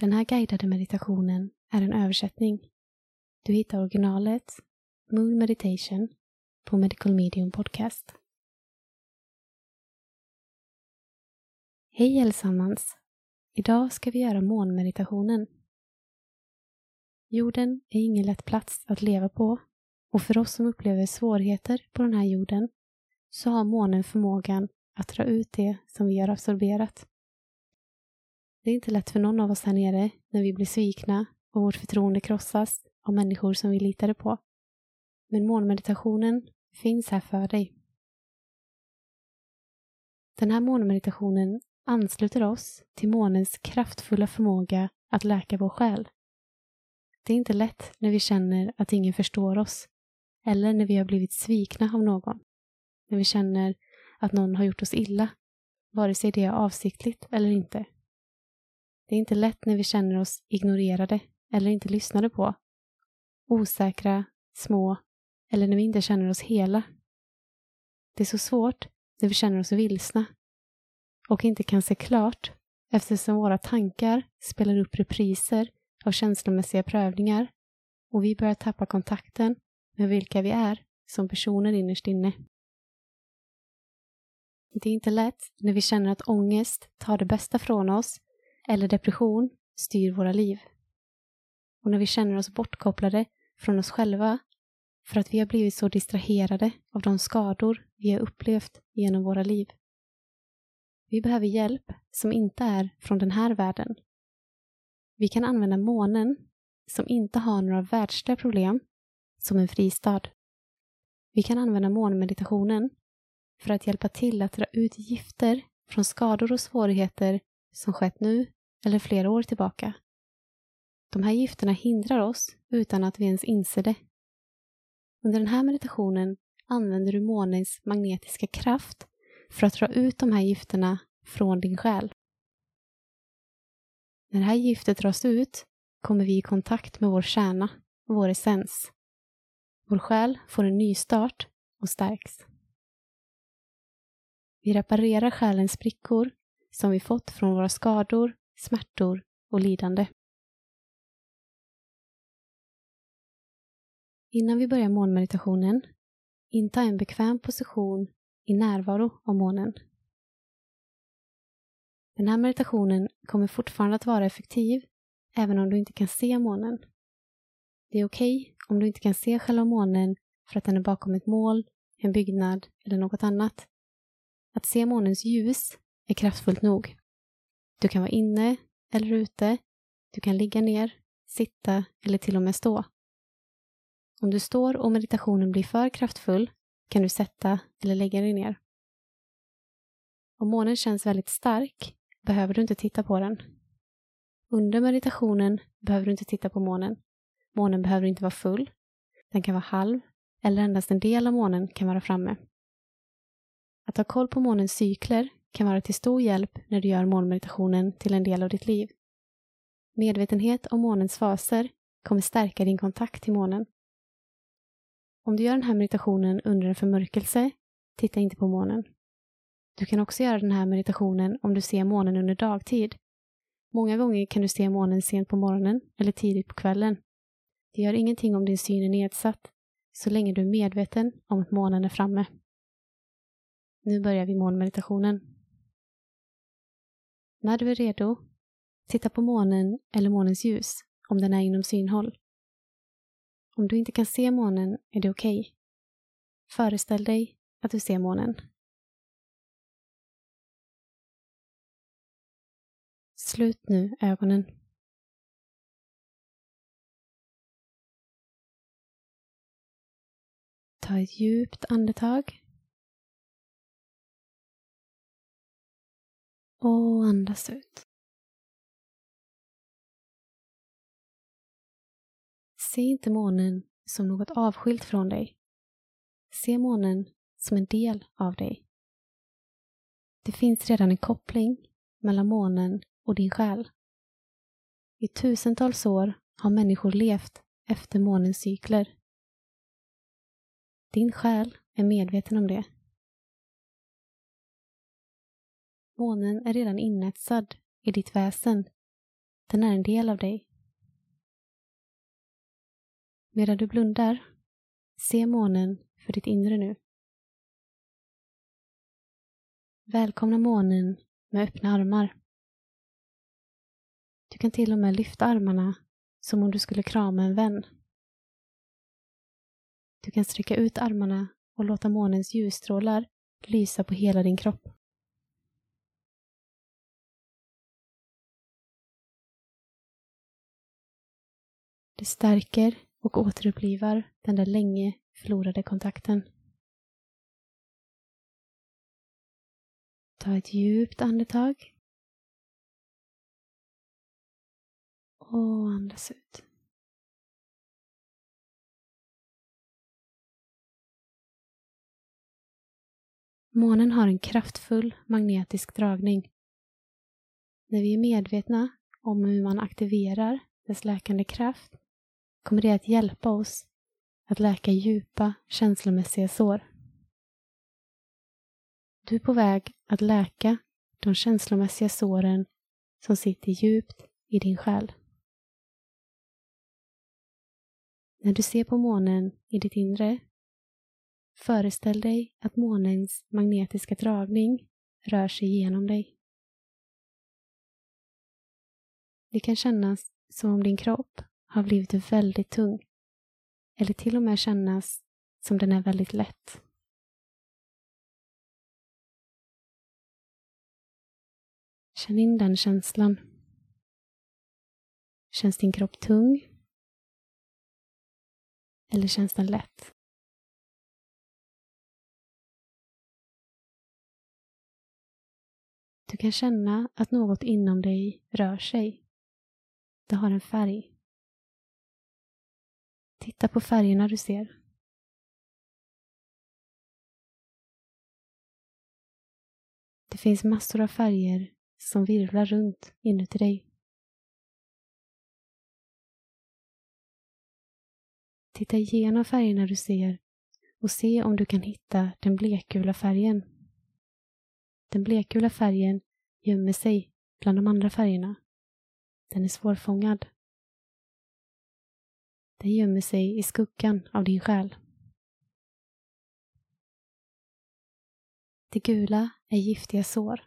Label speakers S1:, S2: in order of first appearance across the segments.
S1: Den här guidade meditationen är en översättning. Du hittar originalet, Moon Meditation, på Medical Medium Podcast. Hej allesammans! Idag ska vi göra månmeditationen. Jorden är ingen lätt plats att leva på och för oss som upplever svårigheter på den här jorden så har månen förmågan att dra ut det som vi har absorberat. Det är inte lätt för någon av oss här nere när vi blir svikna och vårt förtroende krossas av människor som vi litade på. Men månmeditationen finns här för dig. Den här månmeditationen ansluter oss till månens kraftfulla förmåga att läka vår själ. Det är inte lätt när vi känner att ingen förstår oss eller när vi har blivit svikna av någon. När vi känner att någon har gjort oss illa, vare sig det är avsiktligt eller inte. Det är inte lätt när vi känner oss ignorerade eller inte lyssnade på. Osäkra, små eller när vi inte känner oss hela. Det är så svårt när vi känner oss vilsna och inte kan se klart eftersom våra tankar spelar upp repriser av känslomässiga prövningar och vi börjar tappa kontakten med vilka vi är som personer innerst inne. Det är inte lätt när vi känner att ångest tar det bästa från oss eller depression styr våra liv. Och när vi känner oss bortkopplade från oss själva för att vi har blivit så distraherade av de skador vi har upplevt genom våra liv. Vi behöver hjälp som inte är från den här världen. Vi kan använda månen, som inte har några världsliga problem, som en fristad. Vi kan använda månmeditationen för att hjälpa till att dra ut gifter från skador och svårigheter som skett nu eller flera år tillbaka. De här gifterna hindrar oss utan att vi ens inser det. Under den här meditationen använder du månens magnetiska kraft för att dra ut de här gifterna från din själ. När det här giftet dras ut kommer vi i kontakt med vår kärna, vår essens. Vår själ får en ny start och stärks. Vi reparerar själens sprickor som vi fått från våra skador, smärtor och lidande. Innan vi börjar månmeditationen, inta en bekväm position i närvaro av månen. Den här meditationen kommer fortfarande att vara effektiv även om du inte kan se månen. Det är okej okay om du inte kan se själva månen för att den är bakom ett mål, en byggnad eller något annat. Att se månens ljus är kraftfullt nog. Du kan vara inne eller ute. Du kan ligga ner, sitta eller till och med stå. Om du står och meditationen blir för kraftfull kan du sätta eller lägga dig ner. Om månen känns väldigt stark behöver du inte titta på den. Under meditationen behöver du inte titta på månen. Månen behöver inte vara full. Den kan vara halv eller endast en del av månen kan vara framme. Att ha koll på månens cykler kan vara till stor hjälp när du gör månmeditationen till en del av ditt liv. Medvetenhet om månens faser kommer stärka din kontakt till månen. Om du gör den här meditationen under en förmörkelse, titta inte på månen. Du kan också göra den här meditationen om du ser månen under dagtid. Många gånger kan du se månen sent på morgonen eller tidigt på kvällen. Det gör ingenting om din syn är nedsatt, så länge du är medveten om att månen är framme. Nu börjar vi månmeditationen. När du är redo, titta på månen eller månens ljus om den är inom synhåll. Om du inte kan se månen är det okej. Okay. Föreställ dig att du ser månen. Slut nu ögonen. Ta ett djupt andetag. Och andas ut. Se inte månen som något avskilt från dig. Se månen som en del av dig. Det finns redan en koppling mellan månen och din själ. I tusentals år har människor levt efter månens cykler. Din själ är medveten om det. Månen är redan inetsad i ditt väsen. Den är en del av dig. Medan du blundar, se månen för ditt inre nu. Välkomna månen med öppna armar. Du kan till och med lyfta armarna som om du skulle krama en vän. Du kan sträcka ut armarna och låta månens ljusstrålar lysa på hela din kropp. Det stärker och återupplivar den där länge förlorade kontakten. Ta ett djupt andetag. Och andas ut. Månen har en kraftfull magnetisk dragning. När vi är medvetna om hur man aktiverar dess läkande kraft kommer det att hjälpa oss att läka djupa känslomässiga sår. Du är på väg att läka de känslomässiga såren som sitter djupt i din själ. När du ser på månen i ditt inre, föreställ dig att månens magnetiska dragning rör sig genom dig. Det kan kännas som om din kropp har blivit väldigt tung. Eller till och med kännas som den är väldigt lätt. Känn in den känslan. Känns din kropp tung? Eller känns den lätt? Du kan känna att något inom dig rör sig. Det har en färg. Titta på färgerna du ser. Det finns massor av färger som virvlar runt inuti dig. Titta igenom färgerna du ser och se om du kan hitta den blekgula färgen. Den blekgula färgen gömmer sig bland de andra färgerna. Den är svårfångad. Den gömmer sig i skuggan av din själ. Det gula är giftiga sår.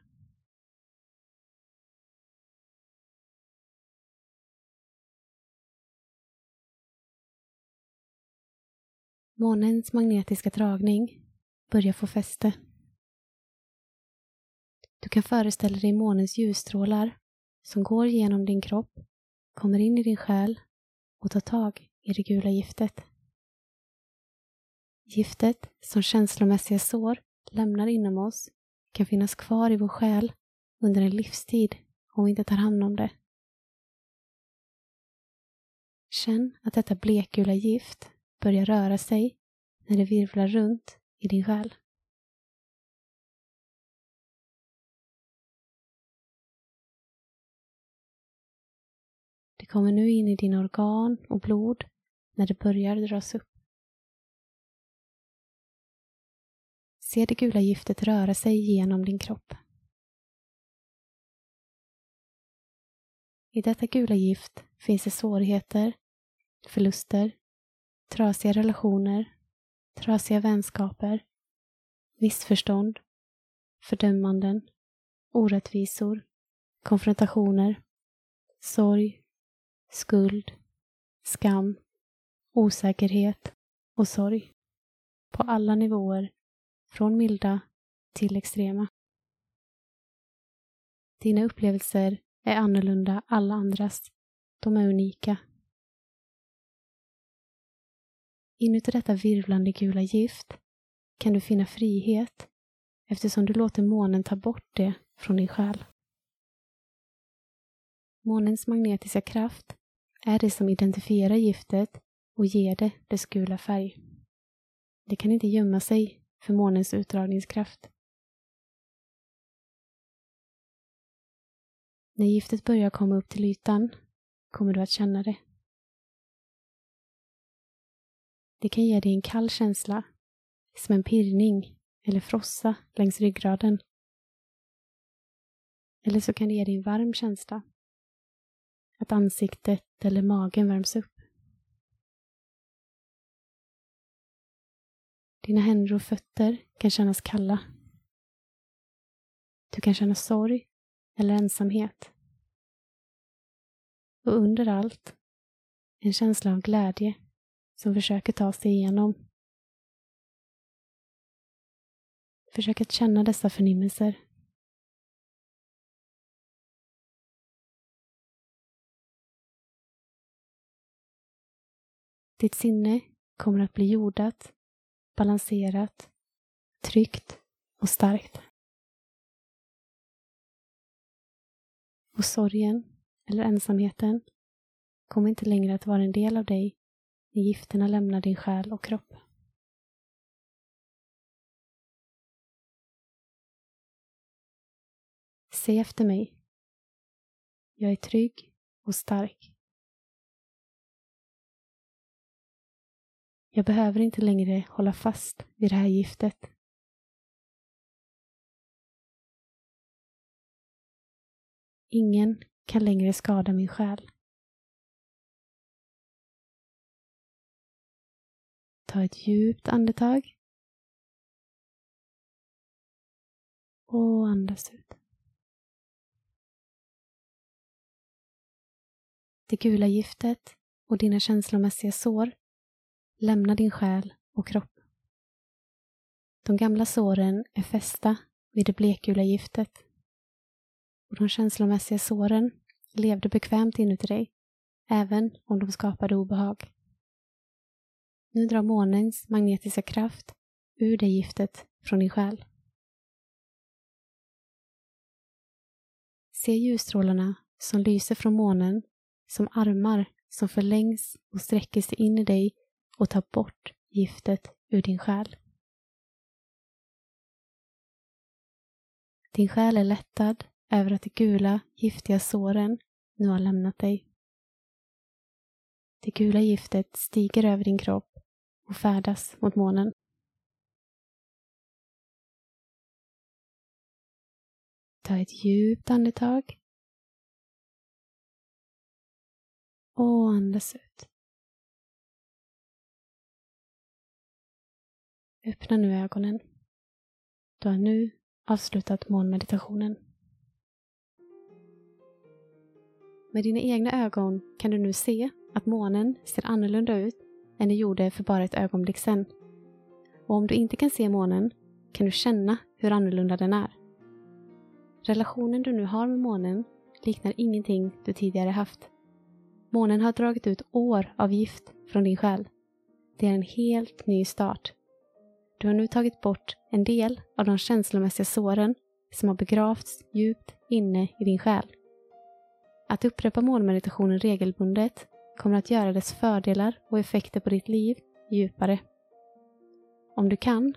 S1: Månens magnetiska dragning börjar få fäste. Du kan föreställa dig månens ljusstrålar som går genom din kropp, kommer in i din själ och tar tag i det gula giftet. Giftet som känslomässiga sår lämnar inom oss kan finnas kvar i vår själ under en livstid om vi inte tar hand om det. Känn att detta blekgula gift börjar röra sig när det virvlar runt i din själ. Det kommer nu in i dina organ och blod när det börjar dras upp. Se det gula giftet röra sig genom din kropp. I detta gula gift finns det svårigheter, förluster, trasiga relationer, trasiga vänskaper, missförstånd, fördömanden, orättvisor, konfrontationer, sorg, skuld, skam, osäkerhet och sorg. På alla nivåer, från milda till extrema. Dina upplevelser är annorlunda alla andras. De är unika. Inuti detta virvlande gula gift kan du finna frihet eftersom du låter månen ta bort det från din själ. Månens magnetiska kraft är det som identifierar giftet och ger det dess gula färg. Det kan inte gömma sig för månens utdragningskraft. När giftet börjar komma upp till ytan kommer du att känna det. Det kan ge dig en kall känsla, som en pirrning eller frossa längs ryggraden. Eller så kan det ge dig en varm känsla, att ansiktet eller magen värms upp. Dina händer och fötter kan kännas kalla. Du kan känna sorg eller ensamhet. Och under allt en känsla av glädje som försöker ta sig igenom. Försök att känna dessa förnimmelser. Ditt sinne kommer att bli jordat, balanserat, tryggt och starkt. Och sorgen eller ensamheten kommer inte längre att vara en del av dig när gifterna lämnar din själ och kropp. Se efter mig. Jag är trygg och stark. Jag behöver inte längre hålla fast vid det här giftet. Ingen kan längre skada min själ. Ta ett djupt andetag. Och andas ut. Det gula giftet och dina känslomässiga sår Lämna din själ och kropp. De gamla såren är fästa vid det blekgula giftet. Och de känslomässiga såren levde bekvämt inuti dig, även om de skapade obehag. Nu drar månens magnetiska kraft ur det giftet från din själ. Se ljusstrålarna som lyser från månen som armar som förlängs och sträcker sig in i dig och ta bort giftet ur din själ. Din själ är lättad över att de gula, giftiga såren nu har lämnat dig. Det gula giftet stiger över din kropp och färdas mot månen. Ta ett djupt andetag. Och andas ut. Öppna nu ögonen. Du har nu avslutat månmeditationen. Med dina egna ögon kan du nu se att månen ser annorlunda ut än den gjorde för bara ett ögonblick sedan. Och om du inte kan se månen kan du känna hur annorlunda den är. Relationen du nu har med månen liknar ingenting du tidigare haft. Månen har dragit ut år av gift från din själ. Det är en helt ny start. Du har nu tagit bort en del av de känslomässiga såren som har begravts djupt inne i din själ. Att upprepa månmeditationen regelbundet kommer att göra dess fördelar och effekter på ditt liv djupare. Om du kan,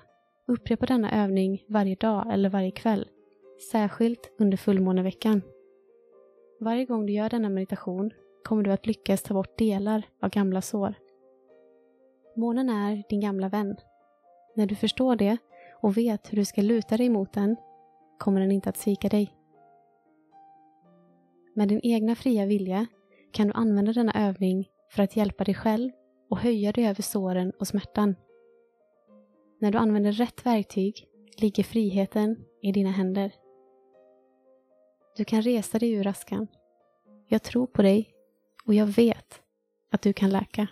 S1: upprepa denna övning varje dag eller varje kväll, särskilt under fullmåneveckan. Varje gång du gör denna meditation kommer du att lyckas ta bort delar av gamla sår. Månen är din gamla vän. När du förstår det och vet hur du ska luta dig mot den kommer den inte att svika dig. Med din egna fria vilja kan du använda denna övning för att hjälpa dig själv och höja dig över såren och smärtan. När du använder rätt verktyg ligger friheten i dina händer. Du kan resa dig ur askan. Jag tror på dig och jag vet att du kan läka.